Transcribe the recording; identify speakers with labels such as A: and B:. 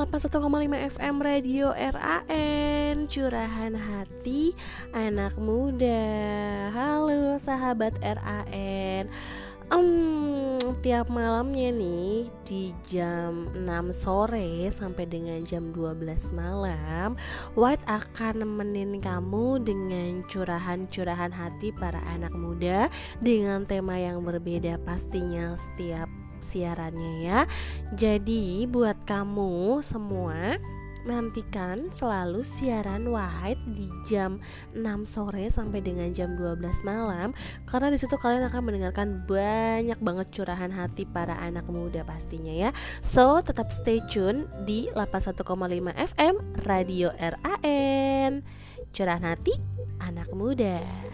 A: 81,5 FM Radio RAN Curahan hati anak muda. Halo sahabat RAN um, Tiap malamnya nih di jam 6 sore sampai dengan jam 12 malam White akan nemenin kamu dengan curahan-curahan hati para anak muda Dengan tema yang berbeda pastinya setiap siarannya ya. Jadi buat kamu semua nantikan selalu siaran Wahid di jam 6 sore sampai dengan jam 12 malam karena di situ kalian akan mendengarkan banyak banget curahan hati para anak muda pastinya ya. So, tetap stay tune di 81,5 FM Radio RAN. Curahan hati anak muda.